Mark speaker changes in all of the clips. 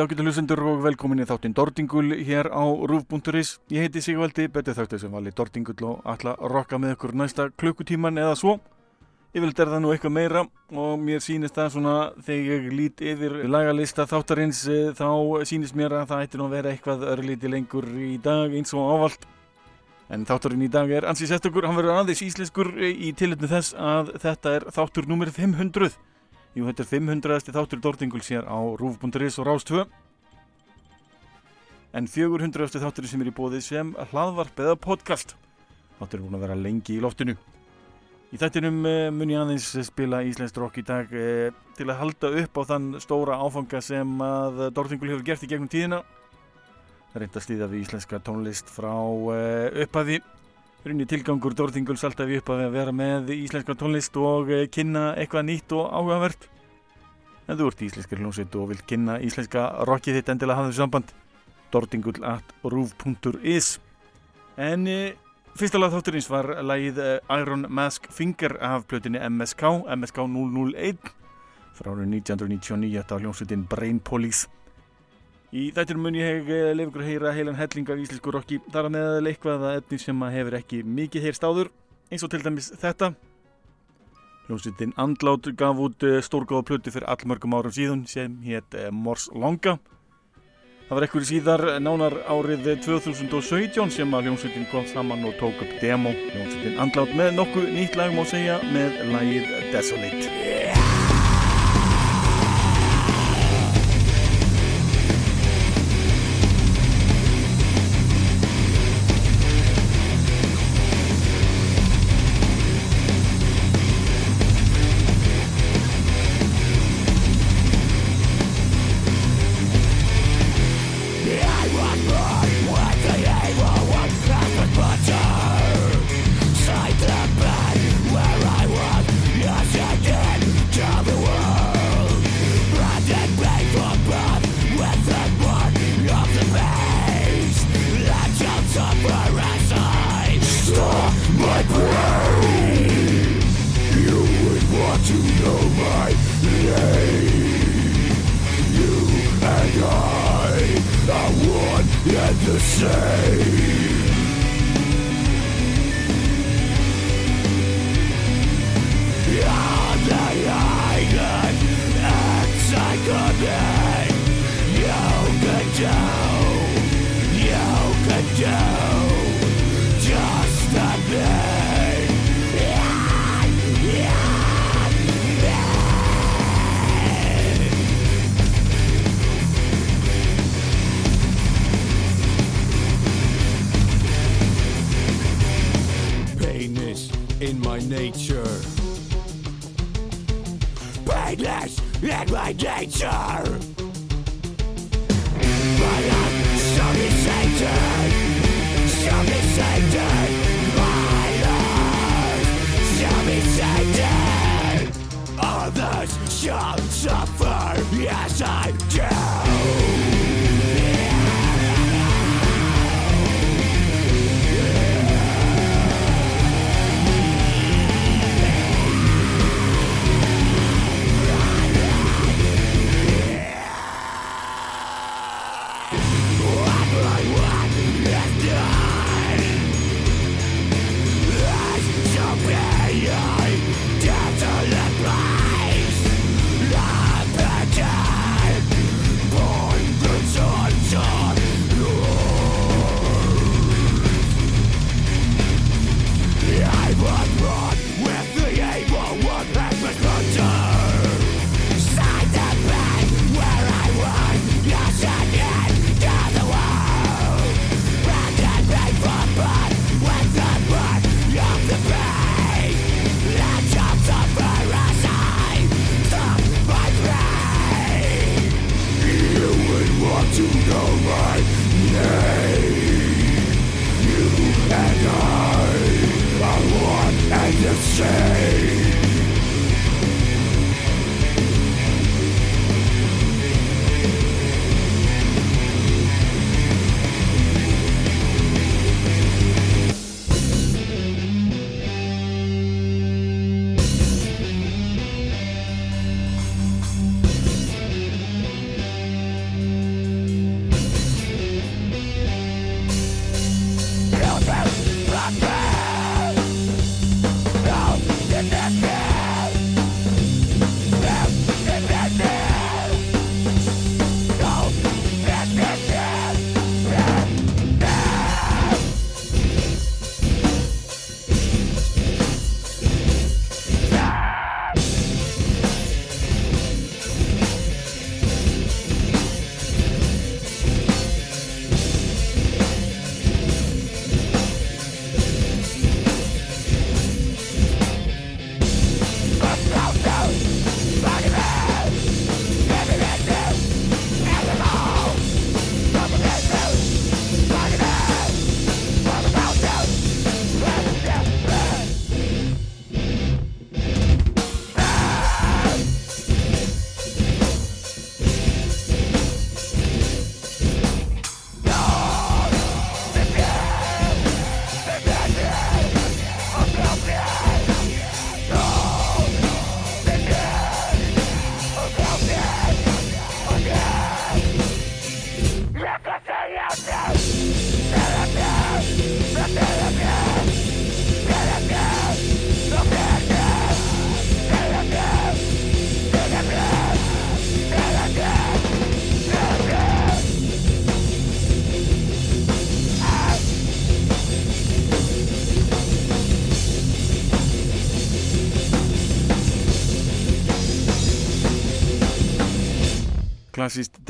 Speaker 1: kvöldi ágættu hlusendur og velkomin í þáttinn Dordingul hér á Rúf.is. Ég heiti Sigvaldi, betið þáttu sem vali Dordingull og ætla að rokka með ykkur næsta klukkutíman eða svo. Yfirleitt er það nú eitthvað meira og mér sýnist það svona þegar ég lít yfir lagalista þáttarins eh, þá sýnist mér að það ætti nú að vera eitthvað örlíti lengur í dag eins og ávalt. En þátturinn í dag er ansið sérstakur, hann verður aðeins íslenskur eh, í tilitni þess að þetta er þáttur nummer 500. Jú, þetta er 500. þáttur Dordinguls hér á Rúf.is og Rástvö. En 400. þáttur sem er í bóði sem hlaðvarp eða podcast. Þáttur er búin að vera lengi í loftinu. Í þættinum uh, mun ég aðeins spila Íslensk rock í dag uh, til að halda upp á þann stóra áfanga sem að Dordingul hefur gert í gegnum tíðina. Það reynd að stýða við íslenska tónlist frá uh, upphafi Runni tilgangur Dórþinguls alltaf upp að vera með íslenska tónlist og eh, kynna eitthvað nýtt og áhugavert. En þú ert íslenska hljómsveit og vilt kynna íslenska rockið þitt endilega þessu samband. Dórþingull at rúf.is En e, fyrsta lag þátturins var lagið e, Iron Mask Finger af plötinni MSK, MSK 001 frá árið 1999 þetta var hljómsveitin Brain Police. Í þættir mun ég eh, leif ykkur að heyra heilan helling af íslensku rocki þar að meðal eitthvað að etni sem hefur ekki mikið heyrst áður eins og til dæmis þetta. Hljómsveitin Andlát gaf út eh, stórgóða plötu fyrir allmörgum árum síðan sem hétt eh, Mors Longa Það var ekkur síðar nánar árið 2017 sem að hljómsveitin kom saman og tók upp demo. Hljómsveitin Andlát með nokkuð nýtt lag má segja með lagið Desolate
Speaker 2: the
Speaker 1: same.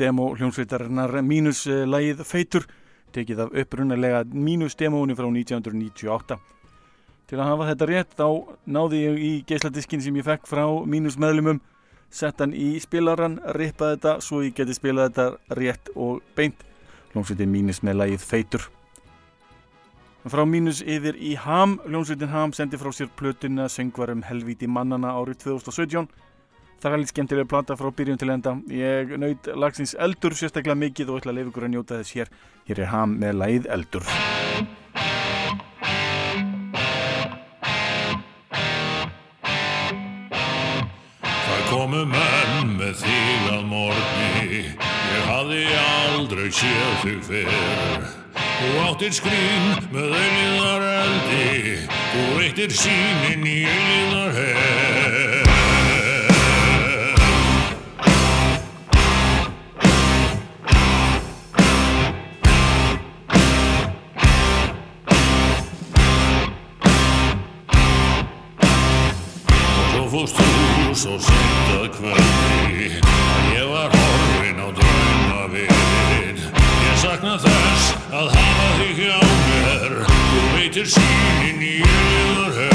Speaker 1: Demo hljómsveitarinnar mínus uh, lagið Feitur tekið af upprunalega mínus demóinu frá 1998 til að hafa þetta rétt þá náði ég í geisladiskin sem ég fekk frá mínus meðlumum sett hann í spilaran, rippaði þetta svo ég geti spilað þetta rétt og beint. Hljómsveitin mínus með lagið Feitur. Frá mínus yfir í Ham hljómsveitin Ham sendi frá sér plötuna söngvarum Helvíti mannana árið 2017 Það er alveg skemmtilega plata frá byrjun til enda. Ég naut lagsins eldur sérstaklega mikið og ætla að leiða ykkur að njóta þess hér. Hér er ham með lagið eldur.
Speaker 3: Það komu menn með þig að morgni Ég hafði aldrei séð þig fyrr Þú áttir skrín með eiliðar eldi Þú veittir sínin í eiliðar herr svo sent að kvöldi að ég var horfin á drauma við Ég sakna þess að hafa þig hjá mér. Þú veitir sínin í yfir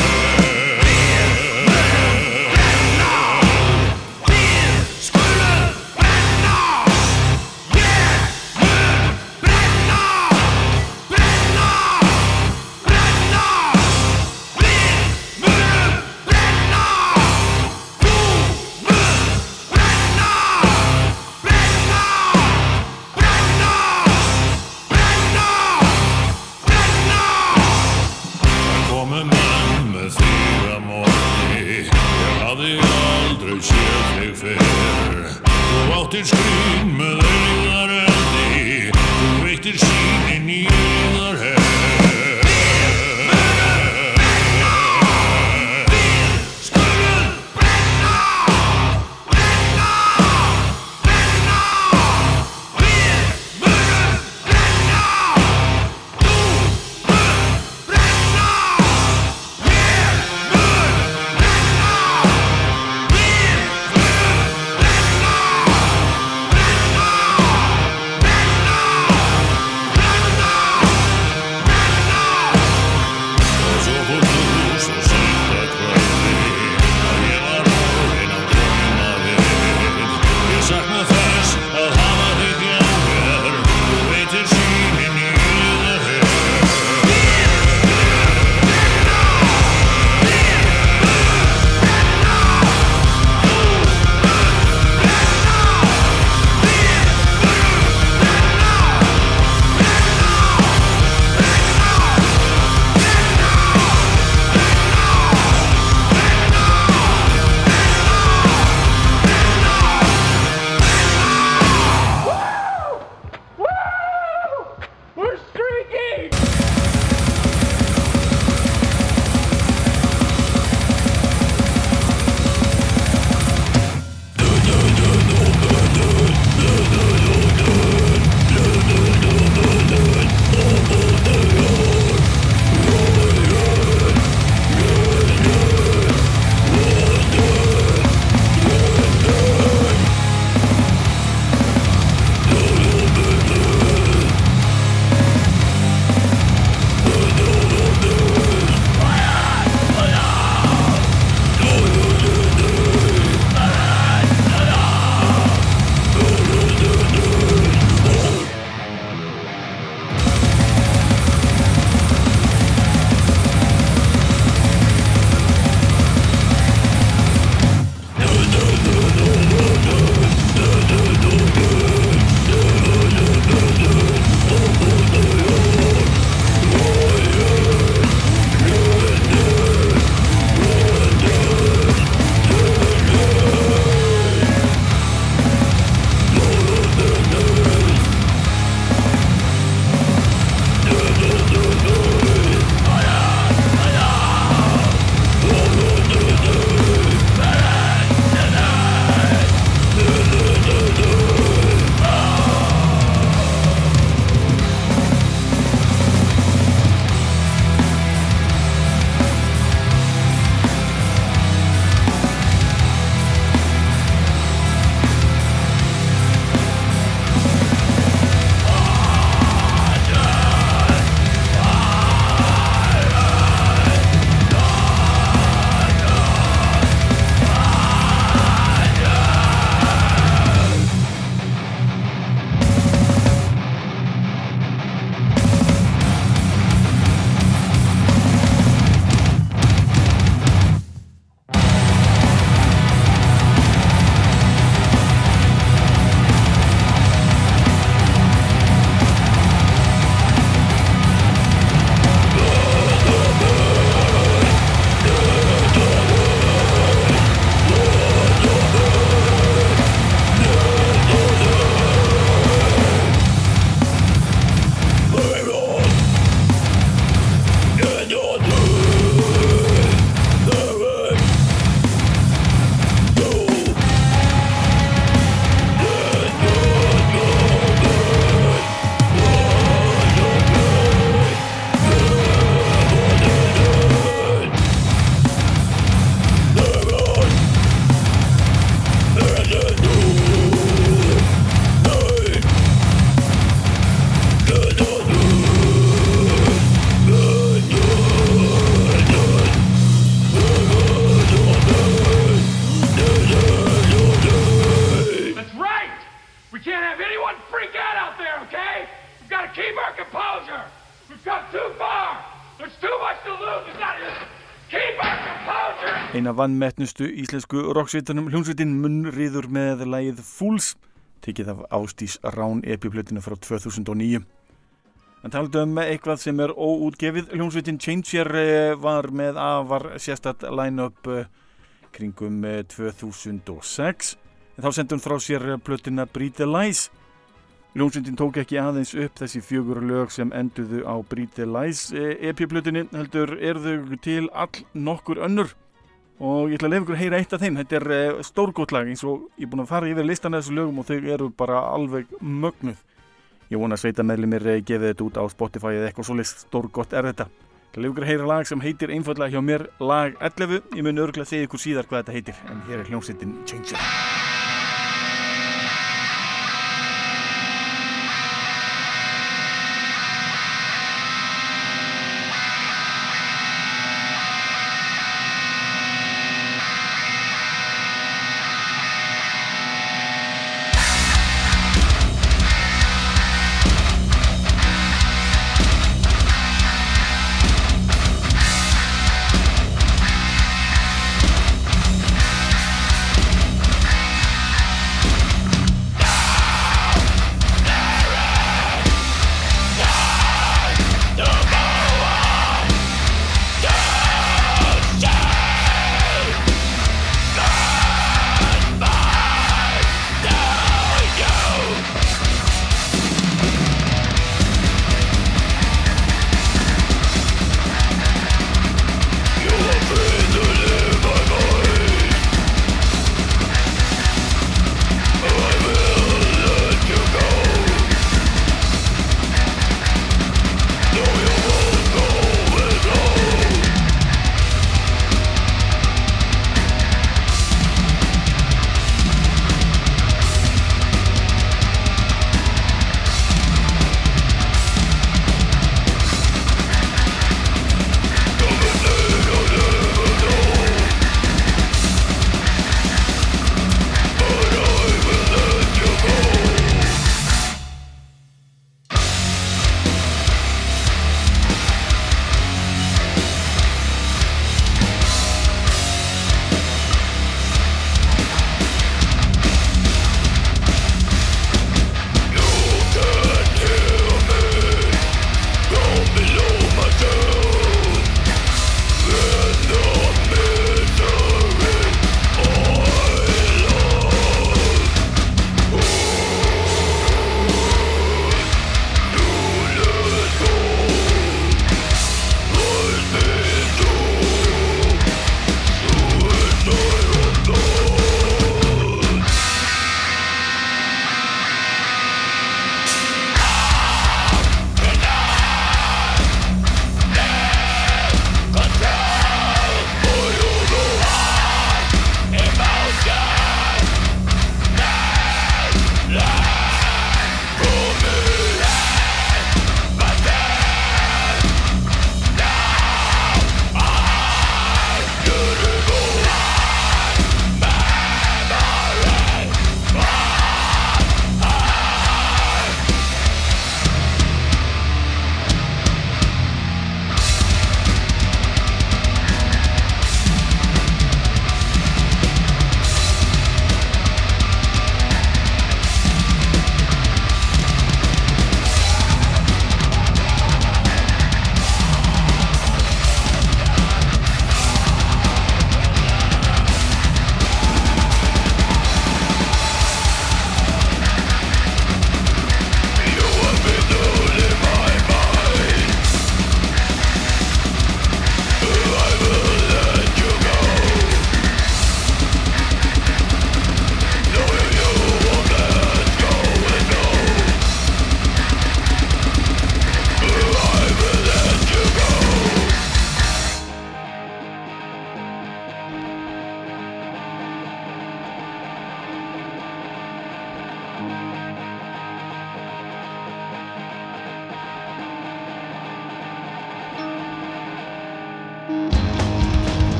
Speaker 1: vannmettnustu íslensku rocksveitunum hljómsveitin munnriður með lægið Fools, tekið af Ástís Rán epiplötinu frá 2009. En taldu um eitthvað sem er óútgefið, hljómsveitin Changer eh, var með afar sérstætt line-up eh, kringum eh, 2006. En þá sendi hún frá sér eh, plötuna Breed the Lies. Hljómsveitin tók ekki aðeins upp þessi fjögur lög sem enduðu á Breed the Lies epiplötinu, heldur er þau til all nokkur önnur og ég ætla að lefa ykkur að heyra eitt af þeim. Þetta er uh, stórgótt lag eins og ég er búin að fara yfir listan af þessu lögum og þau eru bara alveg mögnuð. Ég vona að sveita meðlumir uh, gefið þetta út á Spotify eða eitthvað svolítið stórgótt er þetta. Ég ætla að lefa ykkur að heyra lag sem heitir einfallega hjá mér lag 11 ég mun örgulega segja ykkur síðar hvað þetta heitir en hér er hljómsveitin Changer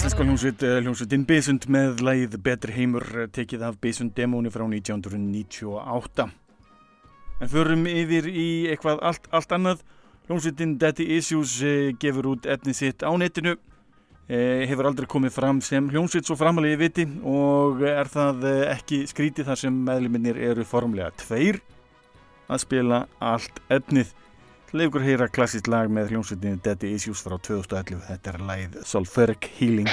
Speaker 1: íslenska hljómsveit, eh, hljómsveitin Besund með lægið Betri heimur eh, tekið af Besund demóni frá 1998. En förum yfir í eitthvað allt, allt annað. Hljómsveitin Daddy Issues eh, gefur út efni sitt á netinu, hefur aldrei komið fram sem hljómsveit svo framalegi viti og er það ekki skrítið þar sem meðluminnir eru formlega tveir að spila allt efnið. Leifur heyra klassist lag með hljómsveitinni Daddy Issues frá 2011. Þetta er lagið Sulfuric Healing.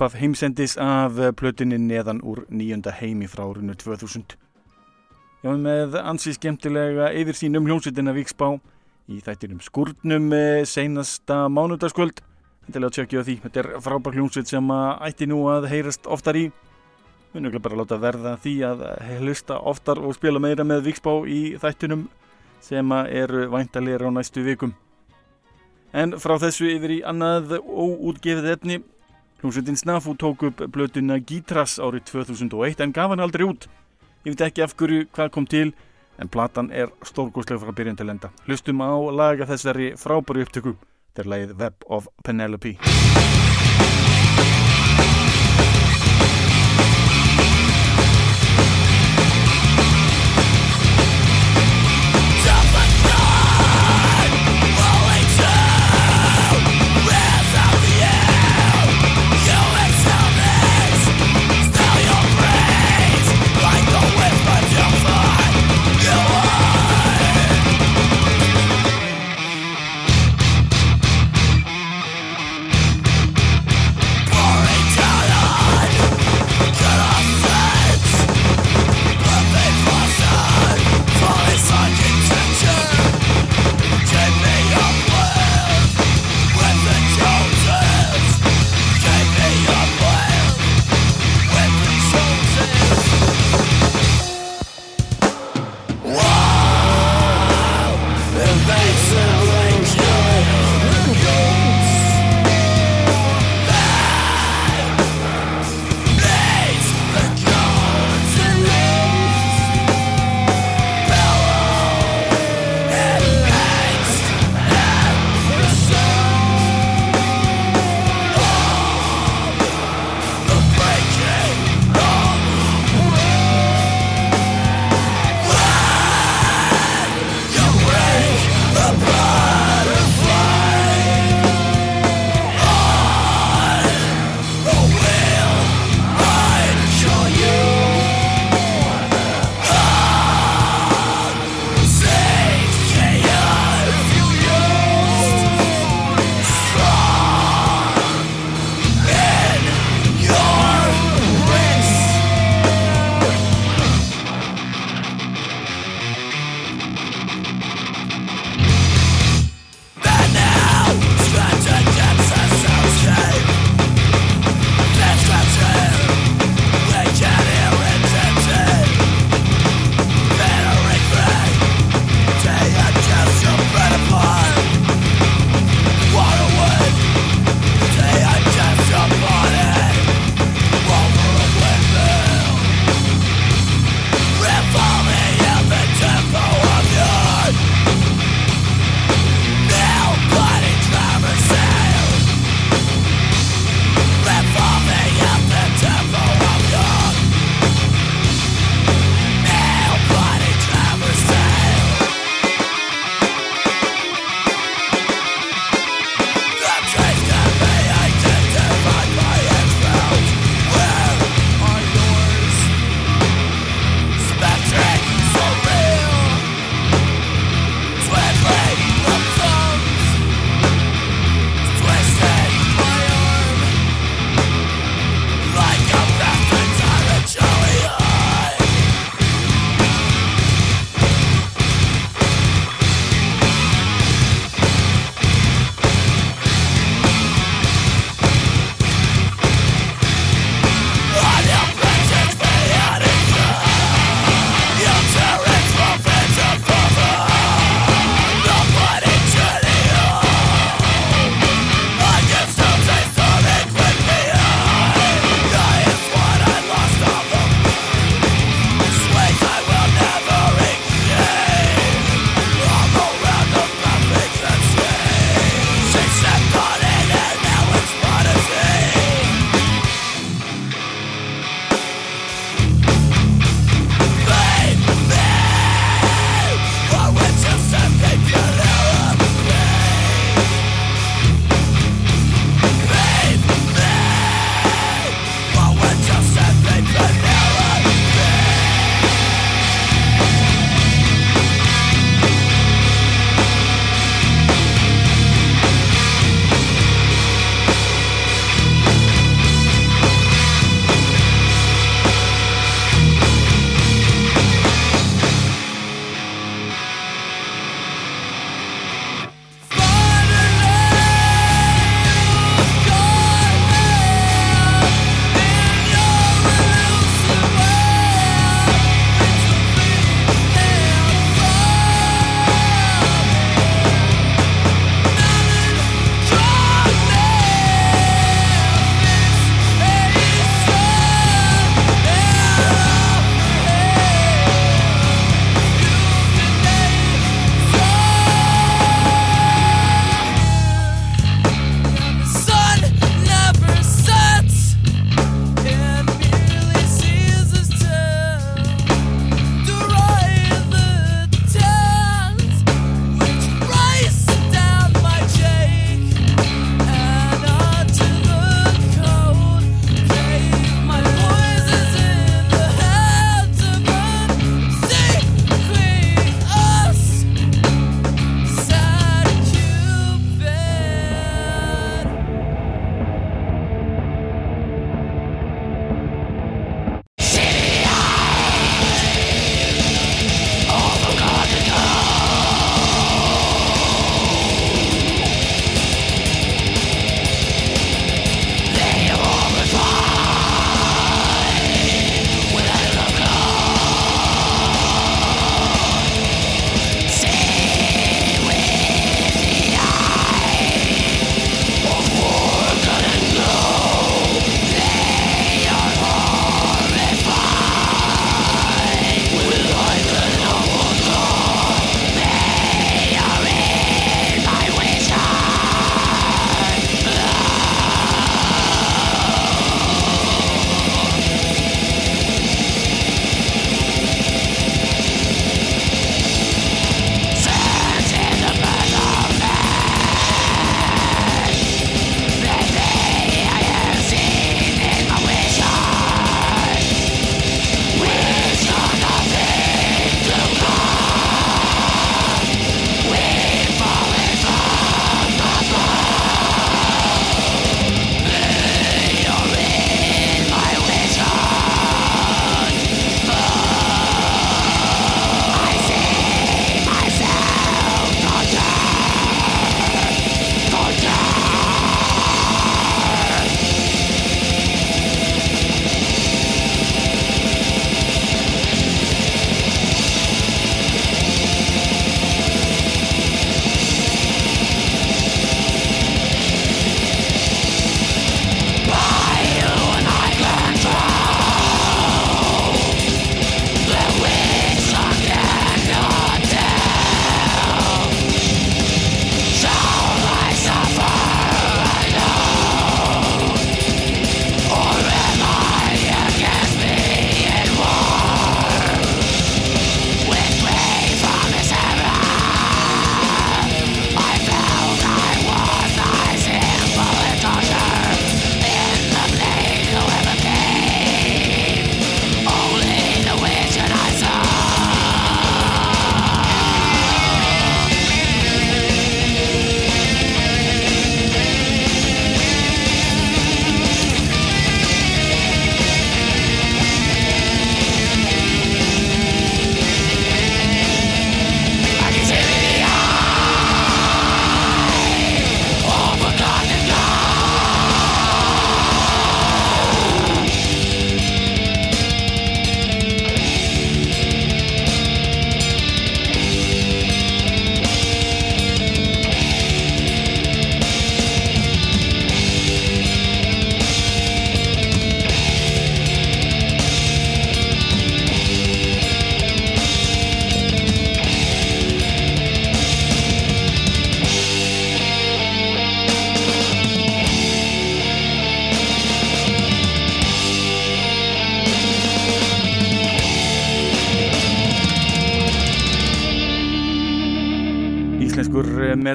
Speaker 1: Lægið upp af heimsendis af plötunni neðan úr nýjunda heimi frá árunnu 2000. Já, með ansi skemmtilega yfir sínum hljómsveitina Víksbá í þættinum skurnum eh, seinasta mánudagskvöld. Þetta er að tjökkja á því. Þetta er frábær hljómsveit sem ætti nú að heyrast oftar í. Munum ekki bara að láta verða því að hlusta oftar og spila meira með Víksbá í þættinum sem eru væntalegir á næstu vikum. En frá þessu yfir í annað óútgefið efni. Hljómsveitin Snafu tók upp blötuna Gítras árið 2001 en gaf hann aldrei út. Ég veit ekki af hverju hvað kom til en platan er stórgóðslega frá byrjun til enda. Hlustum á laga þessari frábæru upptöku. Þetta er lagið Web of Penelope.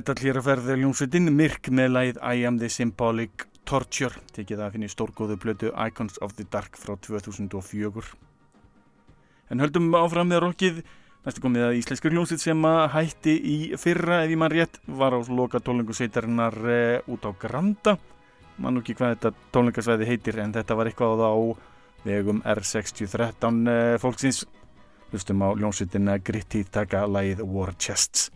Speaker 1: Eh, metall hér að ferða ljónsveitin Myrk með lagið I am the symbolic torture tekið að finna í stórgóðu blötu Icons of the Dark frá 2004 en höldum áfram með rockið. Næstu komið að íslenskur ljónsveit sem að hætti í fyrra ef ég mann rétt var á loka tónlingu uh, út á Granda. Mann ekki hvað þetta tónlingasvæði heitir en þetta var eitthvað á vegum R6013 uh, fólksins. Hlustum á ljónsveitina Gritty taka lagið War Chests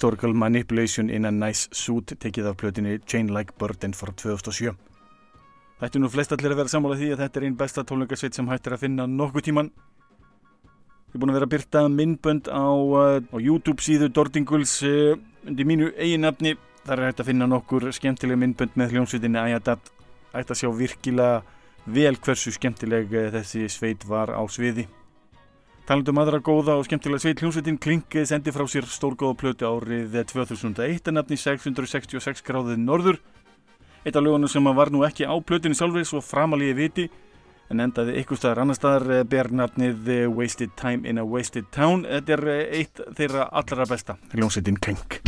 Speaker 1: Historical Manipulation in a Nice Suit tekið af plötinni Chain Like Burden frá 2007. Þetta er nú flest allir að vera sammála því að þetta er einn besta tónleikasveit sem hægt er að finna nokkuð tíman. Ég er búin að vera að byrta myndbönd á, uh, á YouTube síðu Dordinguls uh, undir mínu eigin nafni. Þar er hægt að finna nokkur skemmtileg myndbönd með hljómsveitinni Ayadat. Hægt að sjá virkilega vel hversu skemmtileg uh, þessi sveit var á sviði. Talandum aðra góða og skemmtilega sveit hljómsveitin Klink sendi frá sér stórgóða plötu árið 2001 að nafni 666 gráðið norður. Eitt af lögunum sem var nú ekki á plötunni sjálfur svo framalíði viti en endaði ykkur staðar annar staðar ber nafnið eh, Wasted Time in a Wasted Town. Þetta er eh, eitt þeirra allra besta hljómsveitin Klink.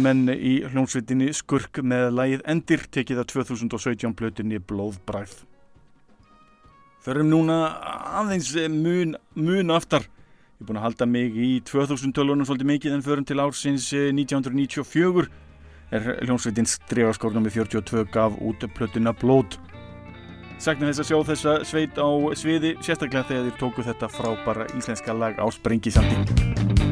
Speaker 1: Norðanmenn í hljómsveitinni Skurk með lagið Endir tekið að 2017 plötunni Blóðbræð. Förum núna aðeins mun, mun aftar. Ég er búin að halda mig í 2000-tölunum svolítið mikið en förum til ársins 1994 er hljómsveitin Stregaskórnum með 42 gaf út plötuna Blóð. Sagnar þess að sjá þessa sveit á sviði sérstaklega þegar þeir tóku þetta frábara íslenska lag á Sprengisandi.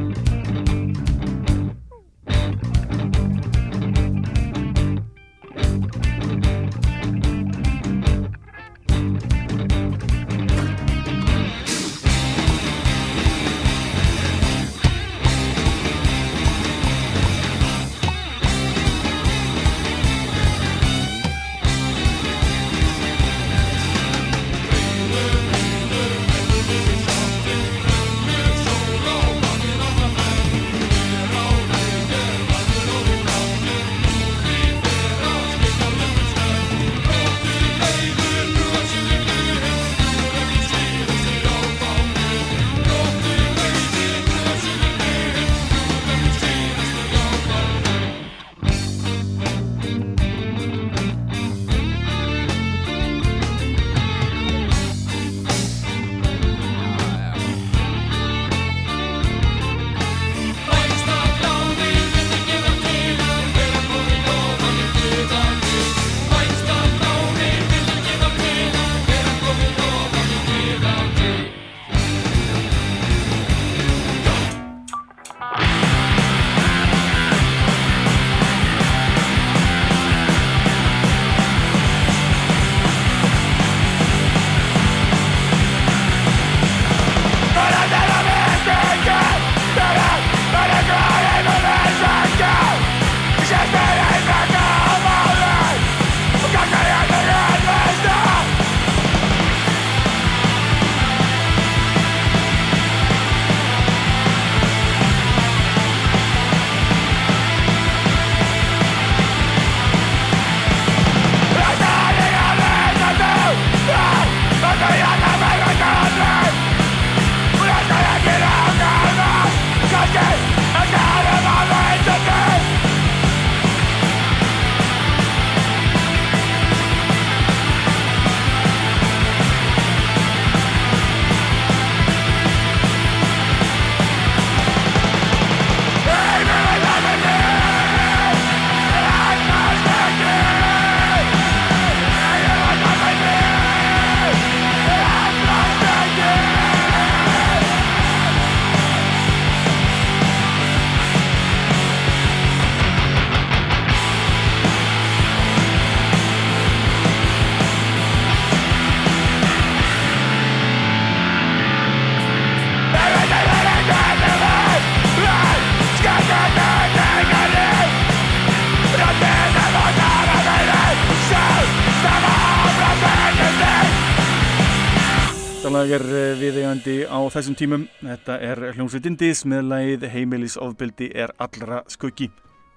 Speaker 1: Viðeigandi á þessum tímum. Þetta er hljómsveitin Dis með lagið Heimilisofbildi er allra skuggi.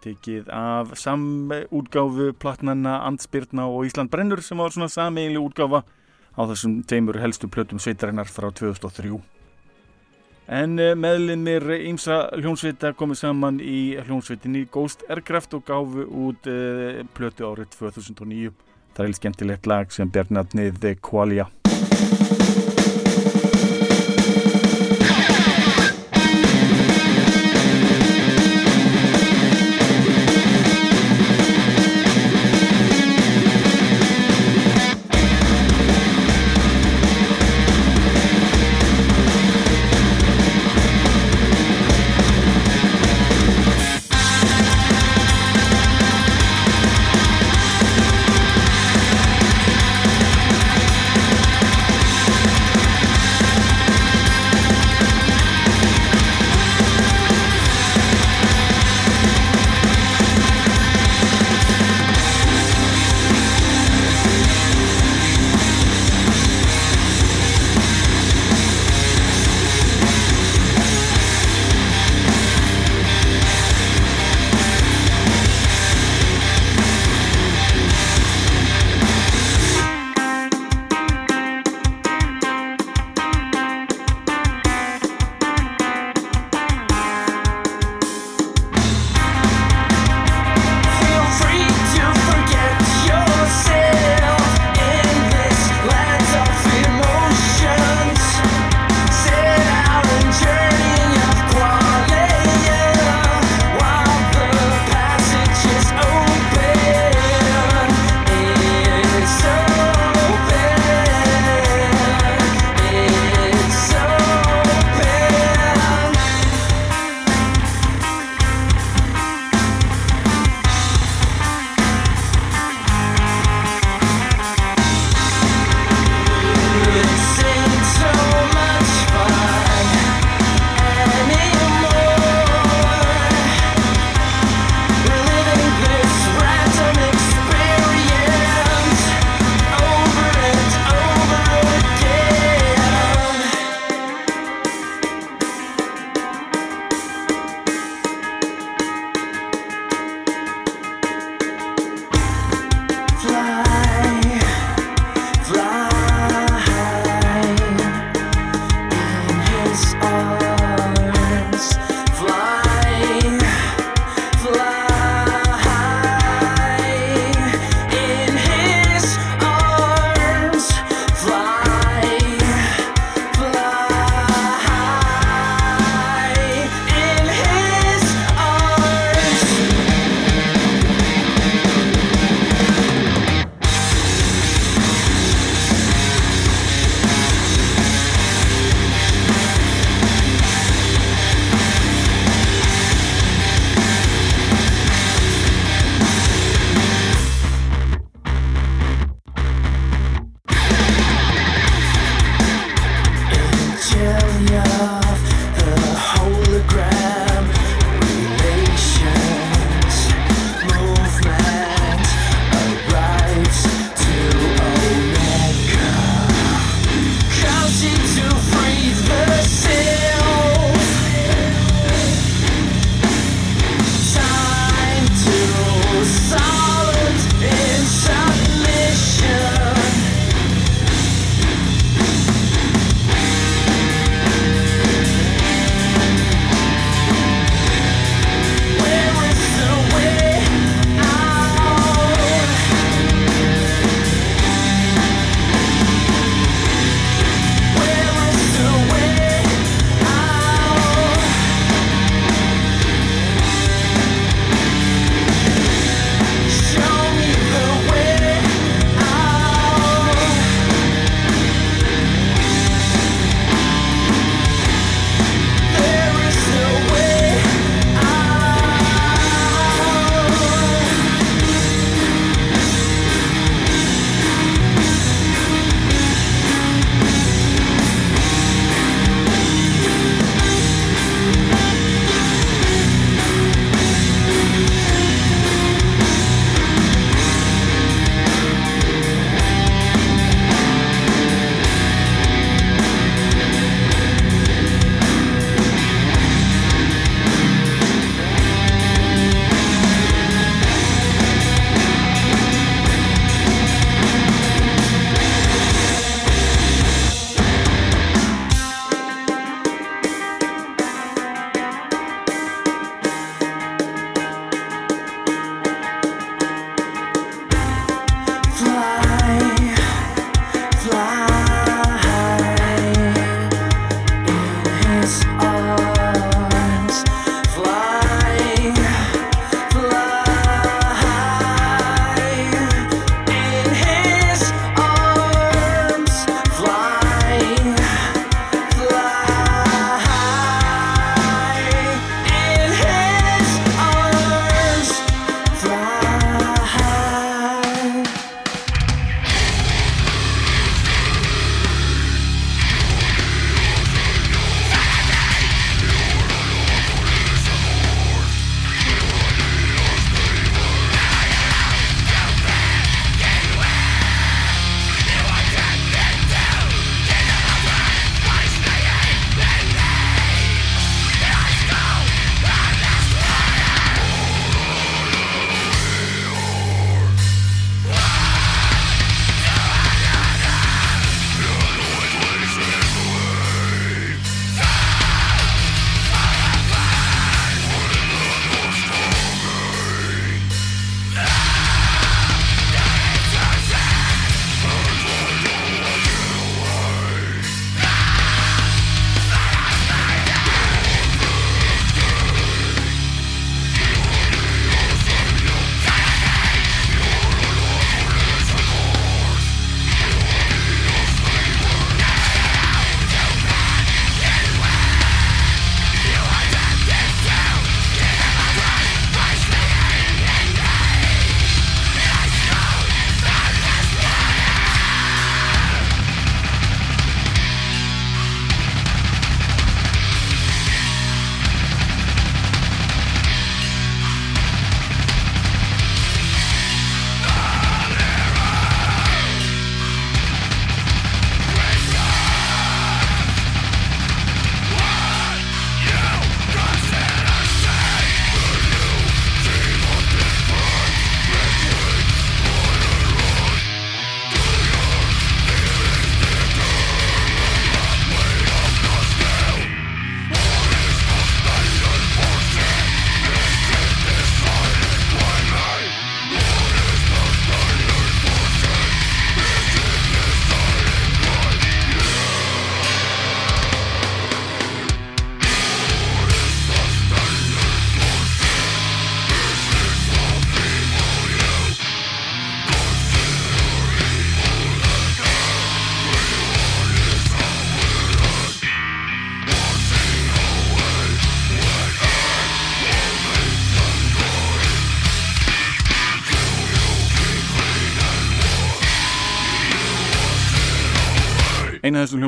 Speaker 1: Tekið af samútgáfu platnanna Andspyrna og Ísland Brennur sem var svona sameigli útgáfa á þessum teimur helstu plötum sveitarinnar frá 2003. En eh, meðlinir ímsa hljómsveita komið saman í hljómsveitinni Ghost Aircraft og gáfu út uh, plötu árið 2009. Það er skemmtilegt lag sem bjarnatnið Qualia.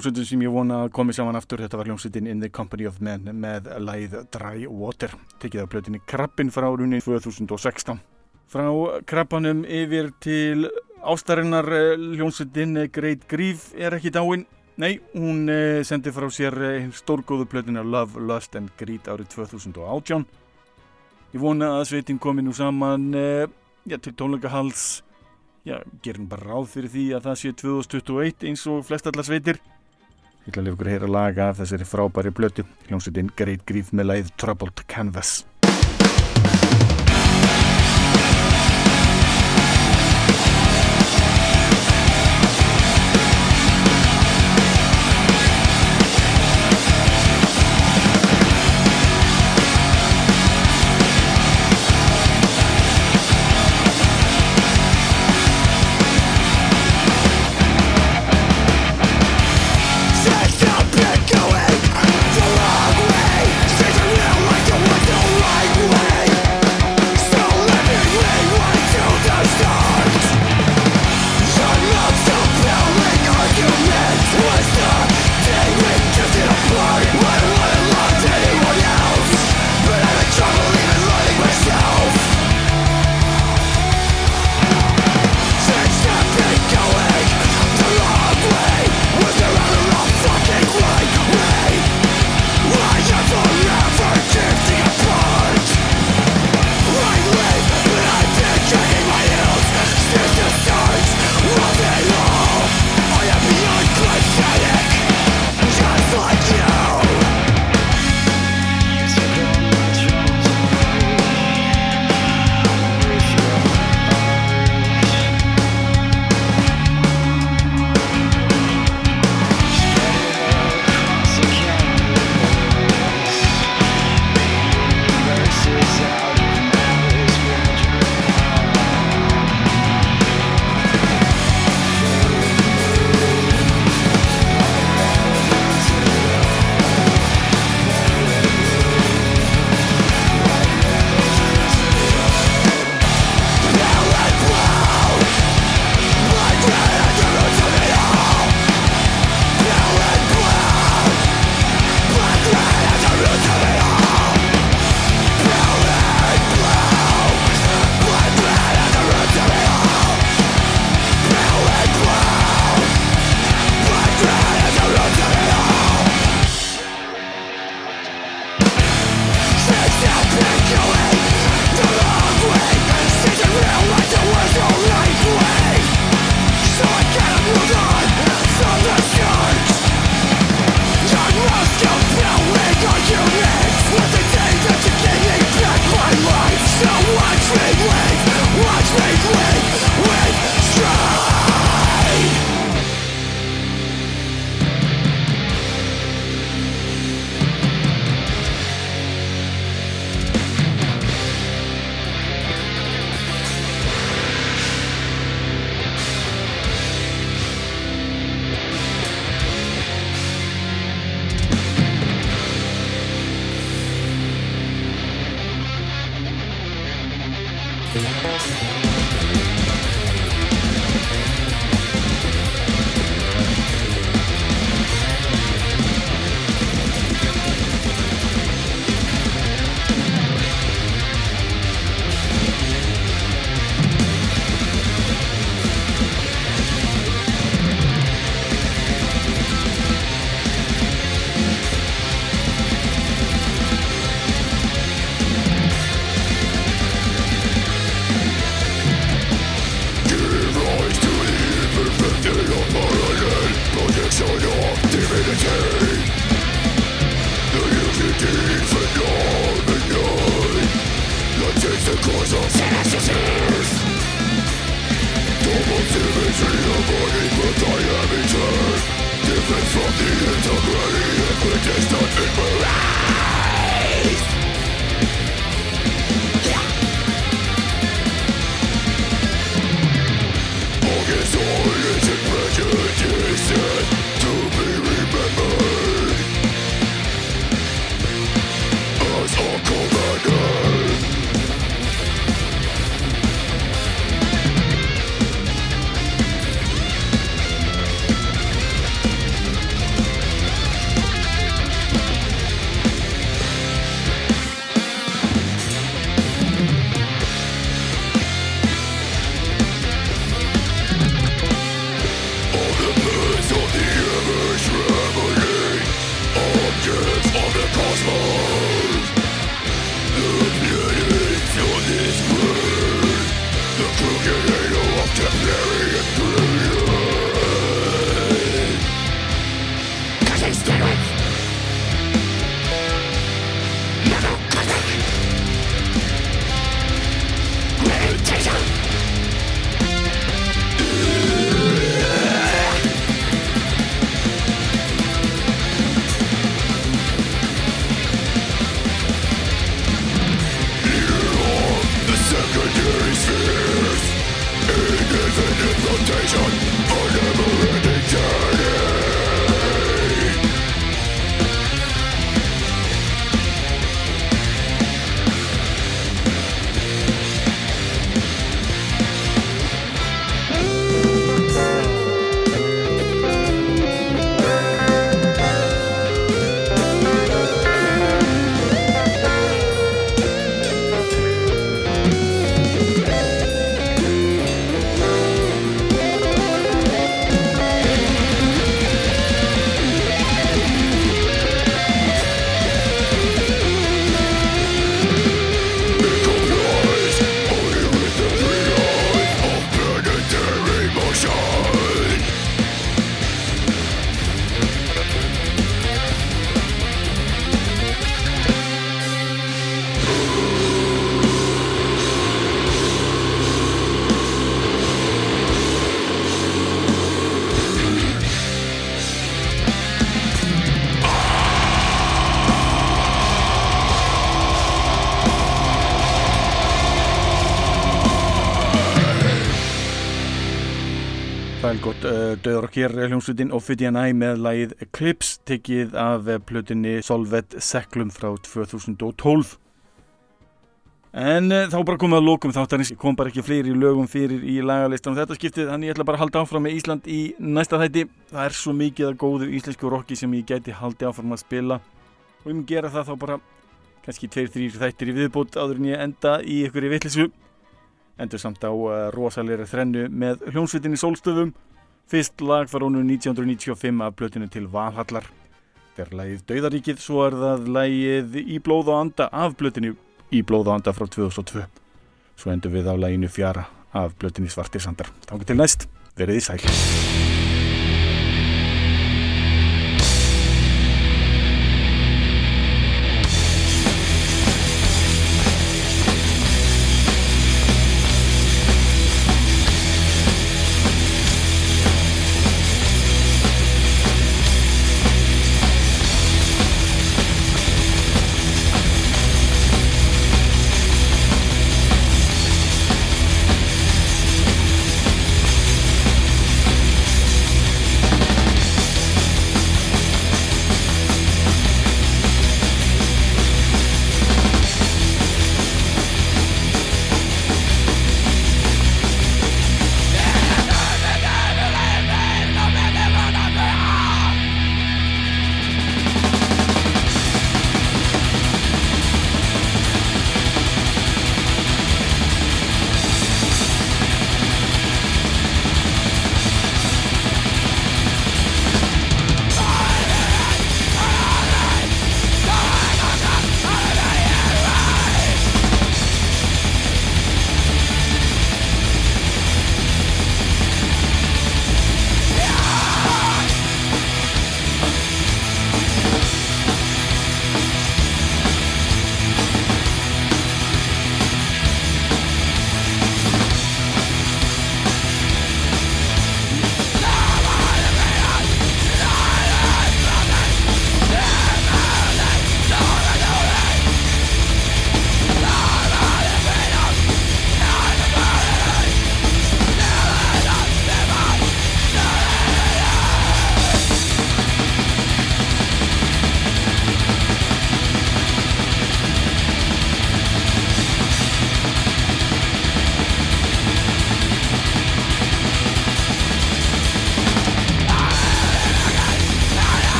Speaker 4: Hljómsveitum sem ég vona að komi saman aftur, þetta var hljómsveitin In the Company of Men með læð Dry Water, tekið af plötinni Krabbin frá runni 2016. Frá krabbanum yfir til ástarinnar eh, hljómsveitin eh, Great Grief er ekki dáin. Nei, hún eh, sendi frá sér stórgóðu plötina Love, Lust and Greed árið 2018. Ég vona að sveitin komi nú saman já, til tónleikahals já, gerum bara ráð fyrir því að það sé 2021 eins og flest allar sveitir ég ætla að lifa ykkur að heyra laga af þessari frábæri blötu hljómsveitin Great Grief með lagið Troubled Canvas
Speaker 1: döður og kér hljómsveitin Ophidian Eye með lagið Eclipse tekið af eh, plötunni Solvet Seklum frá 2012 En uh, þá bara komið að lokum þáttarins, kom bara ekki fleiri lögum fyrir í lagalistan þetta skiptið, þannig ég ætla bara að halda áfram með Ísland í næsta þætti. Það er svo mikið að góðu íslensku rocki sem ég gæti haldi áfram að spila. Og ég mun gera það þá bara kannski tveir, þrýr þættir í viðbútt áður en ég enda í ykkur í vitlisu endur samt á uh, rosalegri þrennu með hljómsveitin í sólstöðum fyrst lag var honum 1995 af blötinu til Valhallar. Þetta er lagið Dauðaríkið svo er það lagið Í blóð og anda af blötinu Í blóð og anda frá 2002 svo endur við á laginu Fjara af blötinu Svartir sandar. Þá til næst, verið í sæl